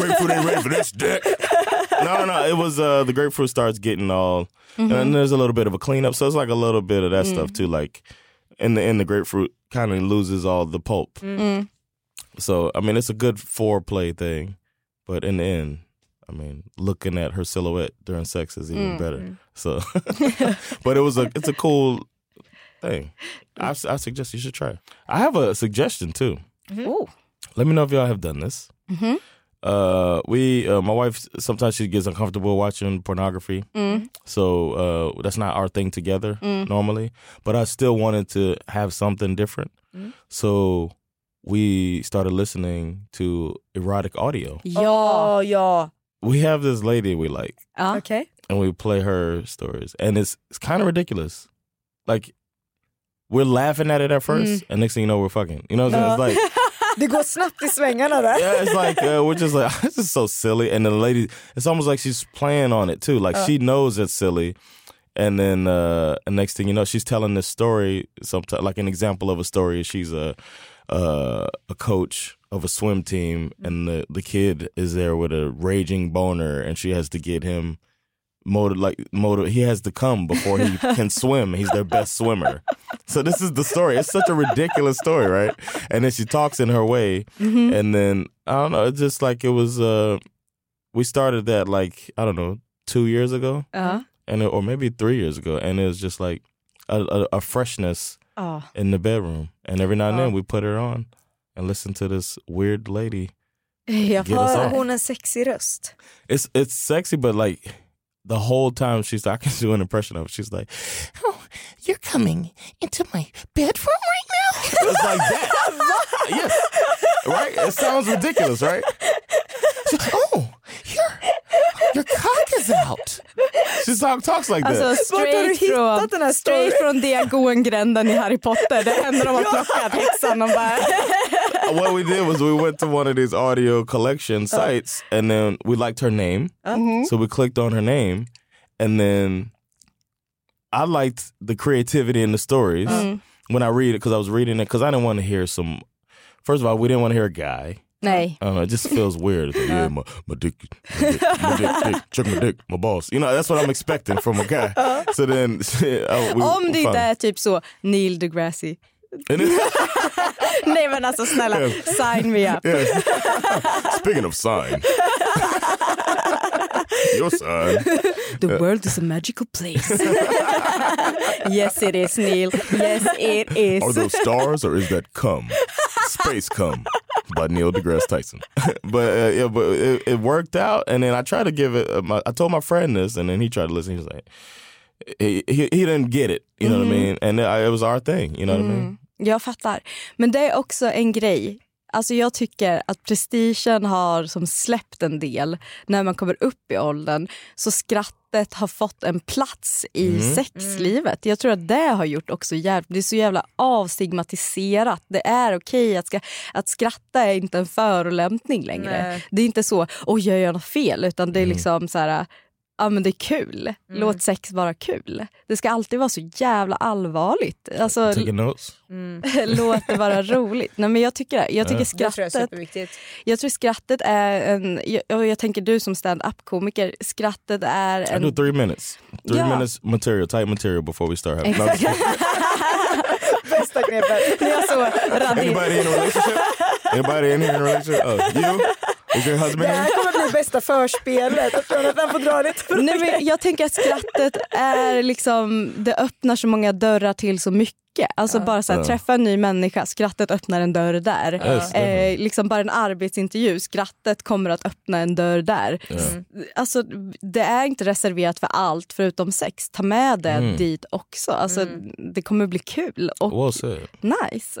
grapefruit ain't ready for this dick. No, no, it was uh the grapefruit starts getting all, and there's a little bit of a cleanup. So it's like a little bit of that stuff too. Like in the end, the grapefruit kind of loses all the pulp. Mm. So I mean, it's a good foreplay thing, but in the end, I mean, looking at her silhouette during sex is even better. So, but it was a it's a cool thing. I, I suggest you should try. it. I have a suggestion too. Oh. Let me know if y'all have done this. Uh, we, uh, my wife, sometimes she gets uncomfortable watching pornography, so uh, that's not our thing together normally. But I still wanted to have something different, so we started listening to erotic audio. Ja. Åh, ja. We have this lady we like, ja. Okej. and we play her stories, and it's it's kind of ridiculous. Like we're laughing at it at first, and next thing you know, we're fucking. You know what I'm saying? It's like. they Det går snabbt i svängarna där. yeah, it's like uh, we're just like this is so silly, and the lady, it's almost like she's playing on it too. Like she knows it's silly, and then uh, and next thing you know, she's telling this story. Sometimes, like an example of a story, she's a uh, a coach of a swim team, and the the kid is there with a raging boner, and she has to get him motor like motor. He has to come before he can swim. He's their best swimmer. So this is the story. It's such a ridiculous story, right? And then she talks in her way, and then I don't know. It's just like it was. uh We started that like I don't know two years ago, Ja. and it, or maybe three years ago, and it was just like a, a, a freshness Ja. in the bedroom. And every now and then ah. we put her on and listen to this weird lady. Jag Get us Har off. hon en sexig röst? It's it's sexy, but like the whole time she's I can do an impression of it. She's like, "Oh, you're coming into my bedroom right now." it's like that. yes, right. It sounds ridiculous, right? Like, oh, your your cock is out. She talk, talks like that. Alltså Vart straight från, den här straight från Diagon-gränden i Harry Potter. Det enda de har plockat häxan och bara... Uh, what we did was we went to one of these audio collection sites and then we liked her name. Mhm. So we clicked on her name and then I liked the creativity in the stories mm. when I read it because I was reading it because I didn't want to hear some. First of all, we didn't want to hear a guy. Nej. I don't know, it just feels weird. It's like, yeah, my, my dick, my dick, my dick, dick, check my dick, my boss. You know, that's what I'm expecting from a guy. So then, oh, we, Om det inte är typ så Neil deGrasse. Nej men alltså snälla, sign me up. Yeah. Speaking of sign. Your sign. The world is a magical place. Yes it is Neil, yes it is. Are those stars or is that cum? Space cum by Neil deGrasse Tyson. but uh, yeah, but it, it worked out, and then I tried to give it. Uh, my, I told my friend this, and then he tried to listen. He was like, he he, he didn't get it. You know what I mean? And it, it was our thing. You know what I mean? Jag fattar. Men det är också en grej. Alltså jag tycker att prestigen har som släppt en del när man kommer upp i åldern. Så skrattet har fått en plats i sexlivet. Jag tror att det har gjort också jävligt, det är så jävla avstigmatiserat. Det är okej att, ska, att skratta är inte en förolämpning längre. Nej. Det är inte så, oj jag gör något fel, utan det är liksom så här, ja men det är kul. Låt sex vara kul. Det ska alltid vara så jävla allvarligt. Alltså, notes. låt det vara roligt. Nej, men jag tycker, jag tycker Det tror jag är skrattet, superviktigt. jag tror skrattet är en, jag, jag tänker du som stand-up komiker, skrattet är I en... do three minutes. Three Yeah. minutes material, tight material before we start having. Bästa knepet. Jag så radera. Anybody in a relationship? Anybody in here in a relationship? Oh, you? Is your husband Det bästa förspelet. Att får dra lite på Nej, men jag tänker att skrattet är liksom, det öppnar så många dörrar till så mycket. Alltså bara så här, Ja. träffa en ny människa, skrattet öppnar en dörr där. Yes, Eh, liksom bara en arbetsintervju, skrattet kommer att öppna en dörr där. Alltså, det är inte reserverat för allt förutom sex. Ta med det Mm. dit också. Alltså, Det kommer bli kul och Well nice.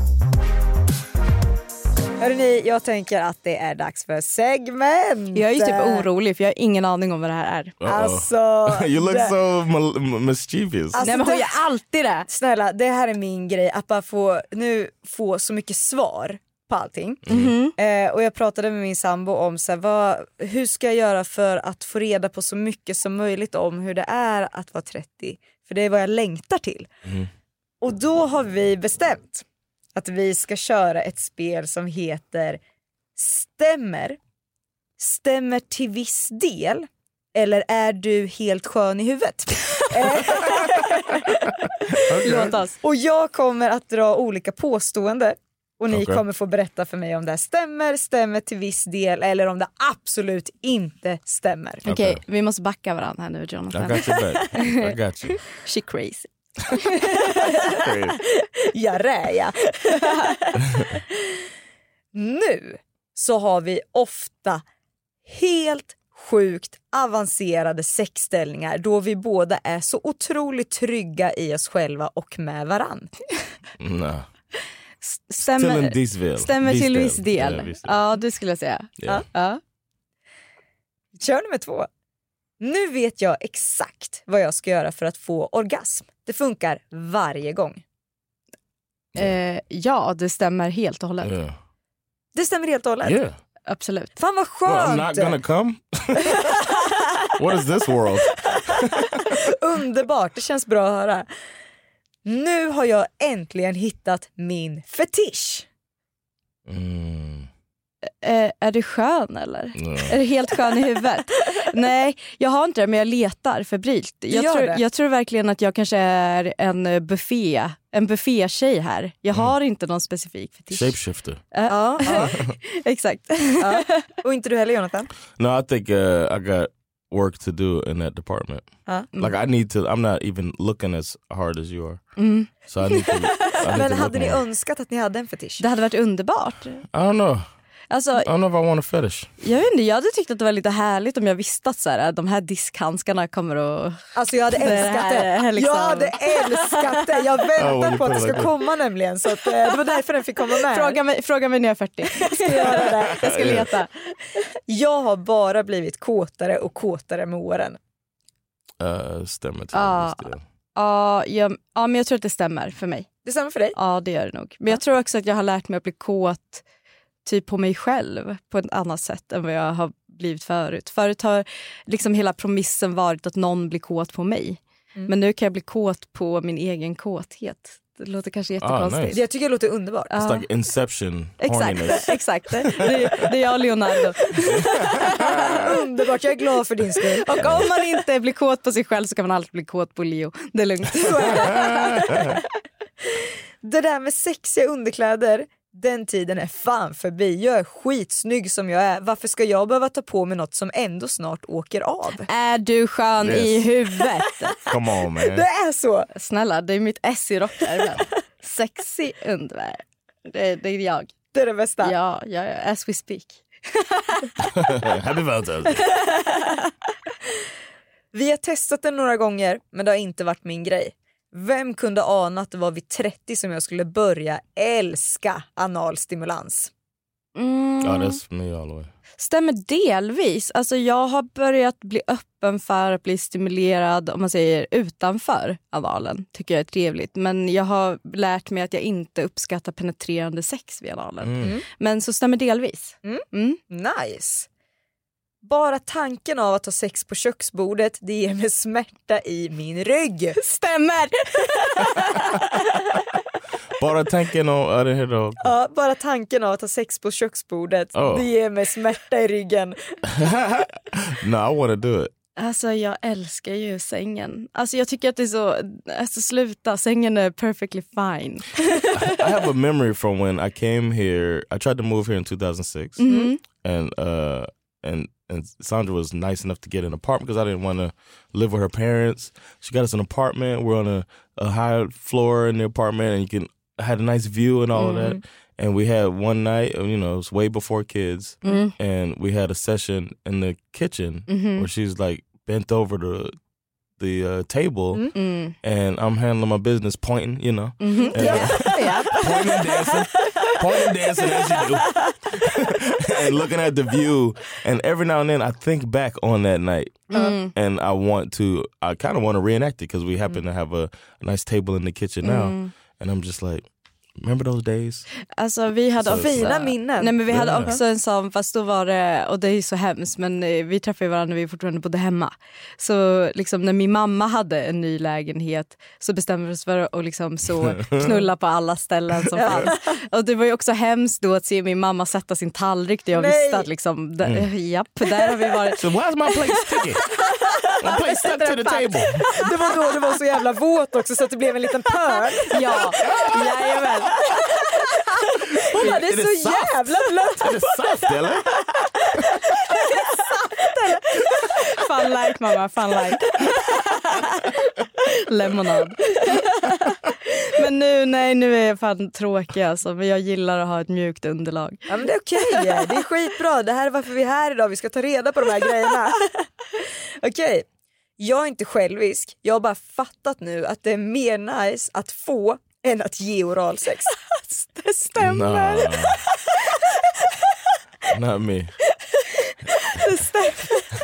Hörrni, jag tänker att det är dags för segment. Jag är ju typ orolig för jag har ingen aning om vad det här är. Uh-oh. Alltså, you look det- so mischievous. Alltså, Nej men hon gör alltid det. Snälla, det här är min grej. Att bara få, nu få så mycket svar på allting. Mhm. Eh, och jag pratade med min sambo om så här, vad, hur ska jag göra för att få reda på så mycket som möjligt om hur det är att vara 30. För det är vad jag längtar till. Och då har vi bestämt att vi ska köra ett spel som heter Stämmer. Stämmer till viss del. Eller är du helt skön i huvudet? Låt oss. Och jag kommer att dra olika påståenden och ni Okej. kommer få berätta för mig om det här stämmer, stämmer till viss del eller om det absolut inte stämmer. Okej, vi måste backa varandra här nu I Jonathan. got your back. I got you. She crazy. Jag räja. nu så har vi ofta helt sjukt avancerade sexställningar då vi båda är så otroligt trygga i oss själva och med varann. Till Stämmer, viss del. stämmer till viss Ja, del. viss del. Ja, det skulle jag säga. Ja. Ja. Kör nummer två. Nu vet jag exakt vad jag ska göra för att få orgasm. Det funkar varje gång. Eh, ja, det stämmer helt och hållet. Yeah. Det stämmer helt och hållet. Yeah. Absolut. Fan vad Well, I'm skönt! not gonna come. what is this world? Underbart, det känns bra att höra. Nu har jag äntligen hittat min fetisch. Mm, Eh, är du skön eller? no. Är du helt skön i huvudet? Nej, jag har inte det men jag letar febrilt. Jag, tror, jag tror verkligen att jag kanske är en eh, buffé, en buffétjej här. Jag har inte någon specifik fetisch. Shapeshifter. Ja, ja, Exakt. ja. Och inte du heller Jonathan? No, I think uh, I got work to do in that department. Ja. Like I need to. I'm not even looking as hard as you are. Mm. So I need to. I need Men to hade ni more. önskat att ni hade en fetisch? Det hade varit underbart. I don't know. Alltså, I don't know if I want a fetish. jag, vet inte, jag hade tyckt att det var lite härligt om jag visste att så här, de här diskhandskarna kommer att... Alltså jag hade Det älskat här det. är liksom- Jag hade älskat det. Jag Oh, väntar you på att det it ska like komma nämligen. Så att, eh, det var därför den fick komma med. Fråga mig, fråga mig när jag är 40. Jag ska göra det. Jag ska leta. Jag har bara blivit kåtare och kåtare med åren. Uh, stämmer till Ja. viss del. Ja, jag, ja, men jag tror att det stämmer för mig. Det stämmer för dig? Ja, det gör det nog. Men jag tror också att jag har lärt mig att bli kåt typ på mig själv på ett annat sätt än vad jag har blivit förut. Förut har liksom hela promissen varit att någon blir kåt på mig. Mm. Men nu kan jag bli kåt på min egen kåthet. Det låter kanske jättekonstigt. nice. Det jag tycker jag låter underbart. It's like Inception Exakt, exakt. Det, det är jag och Leonardo. underbart, jag är glad för din skull. Och om man inte blir kåt på sig själv så kan man alltid bli kåt på Leo. Det är lugnt. Det. det där med sexiga underkläder, den tiden är fan förbi. Jag är skitsnygg som jag är. Varför ska jag behöva ta på mig något som ändå snart åker av? Är du skön Yes. i huvudet? Come on man. Det är så. Snälla, det är mitt S i rockärmen. Sexy underwear. Det, det är jag. Det är det bästa. Ja, ja, ja, as we speak. Happy Valentine's. Vi har testat den några gånger men det har inte varit min grej. Vem kunde ana att det var vid 30 som jag skulle börja älska analstimulans? Mm. All the way. Stämmer delvis. Alltså jag har börjat bli öppen för att bli stimulerad om man säger utanför analen. tycker jag är trevligt. Men jag har lärt mig att jag inte uppskattar penetrerande sex vid analen. Mm. Men så stämmer delvis. Mm. Mm. Nice! Bara tanken av att ha sex på köksbordet det ger mig smärta i min rygg. Stämmer! Bara tanken. I hear the whole... Ja, bara tanken av att ha sex på köksbordet Oh. det ger mig smärta i ryggen. No, I want to do it. Alltså jag älskar ju sängen. Alltså jag tycker att det är så, alltså sluta, sängen är perfectly fine. I have a memory from when I came here. I tried to move here in 2006, Mhm. and uh, and and Sandra was nice enough to get an apartment because I didn't want to live with her parents. She got us an apartment. We're on a, a high floor in the apartment, and you can had a nice view and all of that. And we had one night, you know, it was way before kids, Mm. and we had a session in the kitchen Mhm. where she's like bent over the the uh, table, Mm. and I'm handling my business, pointing, you know, Mhm. and, Ja, ja. pointing and dancing, pointing and dancing as you do, and looking at the view. And every now and then, I think back on that night, Mm. and I want to, I kind of want to reenact it because we happen to have a, a nice table in the kitchen now, Mm. and I'm just like, remember those days? Alltså vi hade Så- också, Fina minnen. Nej men vi hade också en sån, fast då var det, och det är ju så hemskt men eh, vi träffade varandra när vi fortfarande bodde hemma. Så liksom när min mamma hade en ny lägenhet så bestämde vi oss för att liksom så knulla på alla ställen som fanns. Och det var ju också hemskt då att se min mamma sätta sin tallrik där jag Nej. visste att liksom, d- japp, där har vi varit. So why's my plate sticky? My plate stuck to the table. Det var då det var så jävla våt också så att det blev en liten pöl. Ja, jajamän. Hon bara, det Är är det så saft? jävla blött. Är det saft eller? Fun like mamma, fun like. Lemonad. Men nu, nej nu är jag fan tråkig alltså. Men jag gillar att ha ett mjukt underlag. Ja, men det är okej, det är skitbra. Det här är varför vi är här idag, vi ska ta reda på de här grejerna. Okej, jag är inte självisk. Jag har bara fattat nu att det är mer nice att få än att ge oralsex. Det stämmer. Nah. Not me.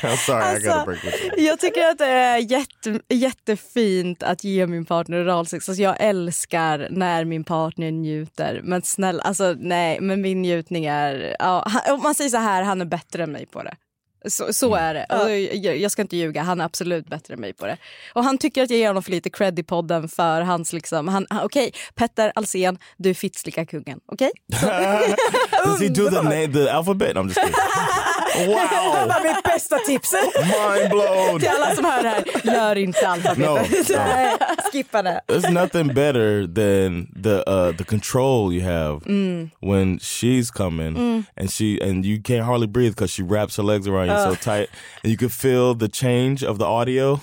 I'm sorry, I gotta Alltså. Jag tycker att det är jätte, jättefint att ge min partner oralsex. Alltså jag älskar när min partner njuter. Men snälla, alltså nej, men min njutning är... Ja, han, om man säger så här, han är bättre än mig på det. Så, så är det. Och jag, ska inte ljuga, han är absolut bättre än mig på det. Och han tycker att jag ger honom för lite cred i podden för hans liksom... Han, Okej, Petter Alsen, du är kungen. Okej? Does he do the name, the alphabet? I'm just kidding. Wow! Mitt bästa tips! Mind blown! Till alla som hör det här, gör inte alfabetet. No, no. Skippa det. There's nothing better than the uh, the control you have Mm. when she's coming and she and you can't hardly breathe because she wraps her legs around you so tight and you can feel the change of the audio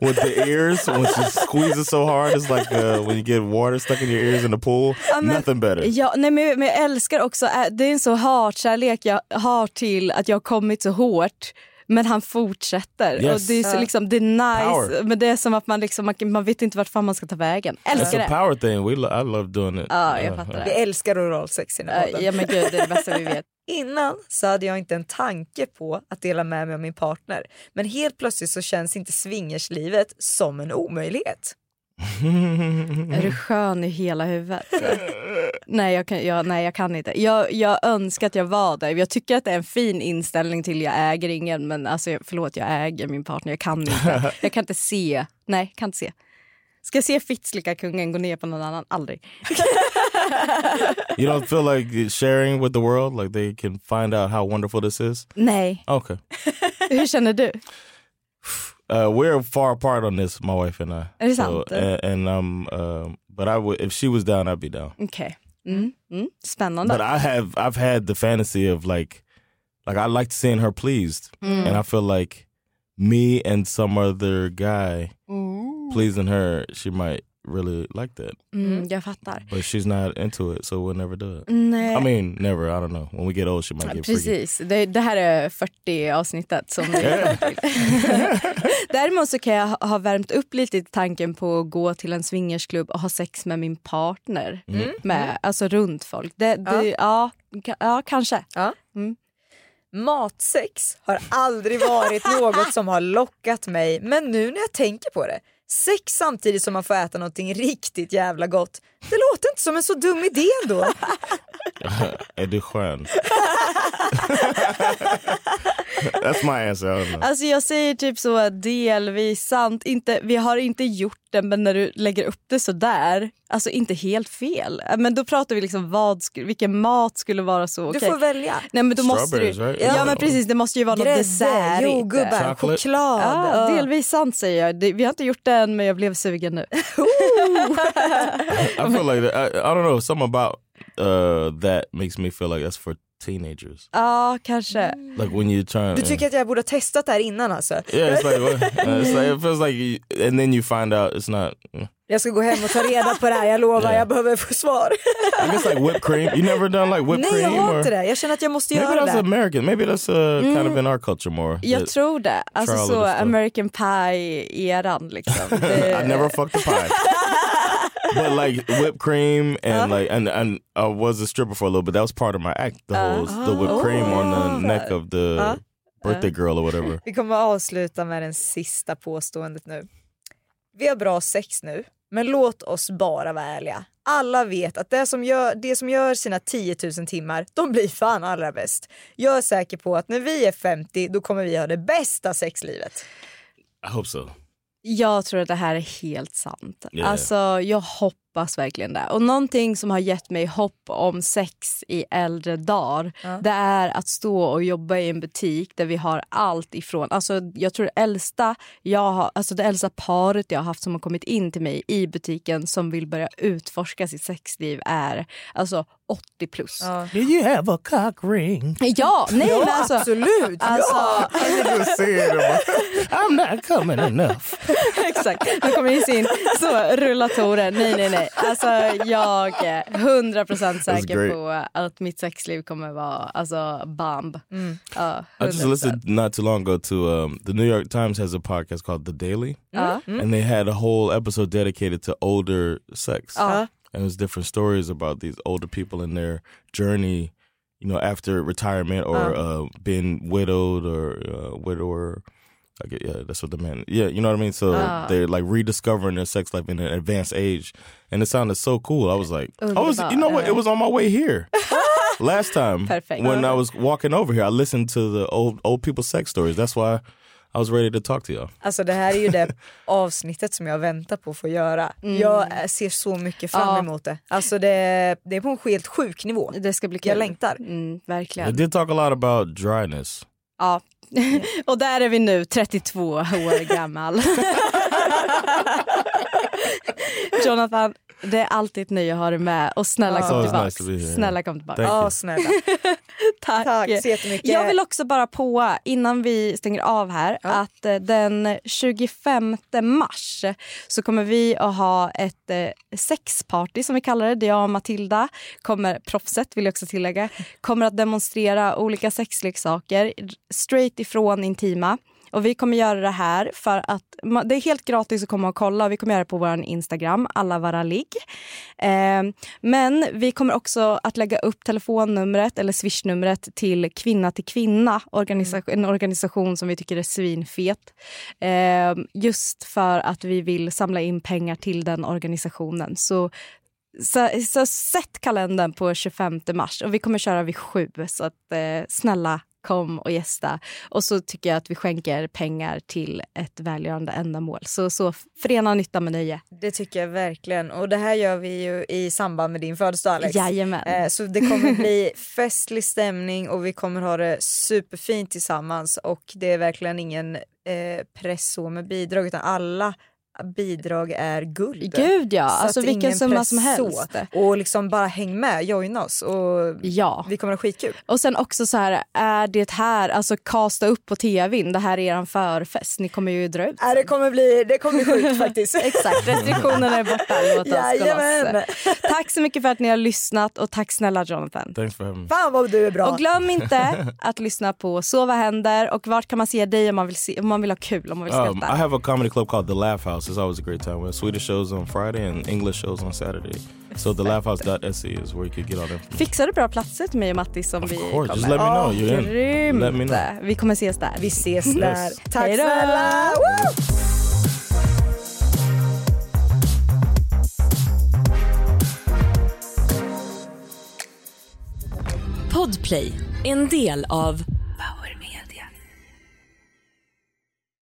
with the ears when she squeezes so hard. It's like uh, when you get water stuck in your ears in the pool. Ja, men- nothing better. Ja, nej, men, men jag älskar också, det är en så hatkärlek jag har till att jag har kommit så hårt. Men han fortsätter. Yes. Och det är liksom, det är nice, Power. men det är som att man, liksom, man, man vet inte vart fan man ska ta vägen. It's Älskar a det. power thing. We lo- I love doing it. Ja, jag fattar det. Vi älskar oralsex i den här podden. Ja men gud, det är det bästa vi vet. Innan så hade jag inte en tanke på att dela med mig av min partner. Men helt plötsligt så känns inte swingerslivet som en omöjlighet. Är du skön i hela huvudet? nej, jag kan, jag, nej, jag kan inte. Jag, jag önskar att jag var där. Jag tycker att det är en fin inställning till jag äger ingen. Men alltså, förlåt, jag äger min partner. Jag kan inte. Jag kan inte se. Nej, kan inte se. Ska jag se Fitzlika kungen gå ner på någon annan? Aldrig. You don't feel like sharing with the world, like they can find out how wonderful this is? Nej. Okay. Hur känner du? Uh, we're far apart on this, my wife and I. Är det So, sant? and, and um, um, but I would if she was down, I'd be down. Okay. Mm. Mm. Spännande. But I have I've had the fantasy of like like I liked seeing her pleased, Mm. and I feel like me and some other guy pleasing her, she might really like that. Mm, jag fattar. But she's not into it, so we'll never do it. Nej. I mean, never. I don't know. When we get old, she might get freaky. Precis, det, det här är 40 avsnittet som till. Däremot så kan jag ha, värmt upp lite i tanken på att gå till en swingersklubb och ha sex med min partner. Mm. Med, alltså runt folk. Det, det, ja. ka- ja, kanske. Ja. Mm. Matsex har aldrig varit något som har lockat mig men nu när jag tänker på det Sex samtidigt som man får äta någonting riktigt jävla gott. Det låter inte som en så dum idé ändå. Är du skön? That's my answer. Alltså jag säger typ så delvis sant. Inte, vi har inte gjort det men när du lägger upp det så där, alltså inte helt fel. Äh, Men då pratar vi liksom vad, vilken mat skulle vara så Du okej. får välja. Nej men då måste du, right? ja men precis det måste ju vara något Grädde, dessertigt. jordgubbar, Chocolate. choklad. Ja, Ja. delvis sant säger jag. Det, vi har inte gjort det än men jag blev sugen nu. I feel like that, I, I don't know. Something about uh, that makes me feel like that's for teenagers. Ja, kanske. Like when you turn. Du tycker att jag borde ha testat det här innan alltså? Yeah, it's like, what? Uh, it's like it feels like, you, and then you find out it's not. mm. Jag ska gå hem och ta reda på det här, jag lovar, Yeah. jag behöver få svar. I guess like whipped cream. You never done like whipped Nej jag cream? har inte det, jag känner att jag måste Maybe göra that's det. American. Maybe that's uh, kind of in our culture more. Jag That- tror det. Alltså så. American Pie-eran liksom. Det, I never fucked a pie. but like whipped cream and like and and I was a stripper for a little bit. That was part of my act. The whole the whipped cream on the neck of the birthday girl or whatever. Vi kommer att avsluta med den sista påståendet nu. Vi har bra sex nu, men låt oss bara vara ärliga. Alla vet att det som gör, det som gör sina 10 000 timmar, de blir fan allra bäst. Jag är säker på att när vi är 50, då kommer vi ha det bästa sexlivet. I hope so. Jag tror att det här är helt sant. Yeah. Alltså, jag hoppas verkligen det. Och någonting som har gett mig hopp om sex i äldre dagar det är att stå och jobba i en butik där vi har allt ifrån... Alltså, jag tror det äldsta, jag har, alltså det äldsta paret jag har haft som har kommit in till mig i butiken som vill börja utforska sitt sexliv är alltså 80 plus. Ja, Do you have a cock ring? nej Ja, men alltså... absolut! Alltså, saying I'm not coming enough. Exakt. Nu kommer in sin så rullatorer. Nej, nej, nej. Alltså, jag är 100% säker great. på att mitt sexliv kommer vara alltså, bomb. Ja, I just 100%. listened not too long ago to um, the New York Times has a podcast called The Daily, Ja. and they had a whole episode dedicated to older sex. Ja. and there's different stories about these older people and their journey you know after retirement or uh, being widowed or uh, widower I get, yeah that's what the man yeah you know what i mean so they're like rediscovering their sex life in an advanced age and it sounded so cool i was like i was you know what it was on my way here last time Perfect. when i was walking over here i listened to the old old people's sex stories that's why i was ready to talk to y'all Alltså det här är ju det avsnittet som jag väntar på att få göra. Jag eh, ser så mycket fram Ja. emot det. Alltså det, det är på en helt sjuk nivå. Det ska bli kul. Jag längtar. Mm, they verkligen. did talk a lot about dryness Ja, och där är vi nu, 32 år gammal. Jonathan, det är alltid ett nöje att ha dig med och snälla Ja. kom tillbaka. nice. Snälla kom tillbaka. Ja, you. snälla. Tack. Tack så jättemycket. Jag vill också bara på innan vi stänger av här att eh, den 25 mars så kommer vi att ha ett eh, sexparty som vi kallar det. Där jag och Matilda, kommer, proffset vill jag också tillägga, kommer att demonstrera olika sexleksaker straight ifrån Intima. Och Vi kommer göra det här för att det är helt gratis att komma och kolla. Vi kommer göra det på vår Instagram, alla vara ligg. Eh, men vi kommer också att lägga upp telefonnumret eller swishnumret till Kvinna till kvinna, organisation, en organisation som vi tycker är svinfet. Eh, just för att vi vill samla in pengar till den organisationen. Så så, så sätt kalendern på 25 mars och vi kommer köra vid sju. Så att, eh, snälla kom och gästa. Och så tycker jag att vi skänker pengar till ett välgörande ändamål. Så, så förena nytta med nöje. Det tycker jag verkligen. Och det här gör vi ju i samband med din födelsedag Alex. Jajamän. Eh, Så det kommer bli festlig stämning och vi kommer ha det superfint tillsammans och det är verkligen ingen eh, press så med bidrag utan alla bidrag är guld. Gud ja, Så alltså att vilken summa som helst. Så. Och liksom bara häng med, joina oss och Ja. vi kommer ha skitkul. Och sen också så här, är det här, alltså kasta upp på tvn, det här är er förfest, ni kommer ju dra ut. Äh, det kommer bli, det kommer bli sjukt faktiskt. Exakt, restriktionerna är borta. Låt oss gå Jajamän. loss. Tack så mycket för att ni har lyssnat och tack snälla Jonathan. Thanks for having me. Fan vad du är bra. Och glöm inte att lyssna på Sova händer och vart kan man se dig om man vill, se, om man vill ha kul, om man vill Um, skratta. I have a comedy club called The Laugh House. It's always a great time. We have Swedish shows on Friday and English shows on Saturday. So thelaughhouse.se is where you can get all that. Fixar du bra platser till mig och Mattis om vi course, kommer? just let me know, you're in. Grymt. Let me know. Vi kommer ses där. Vi ses där. Yes. Tack Hej då. snälla! Woo! Podplay, en del av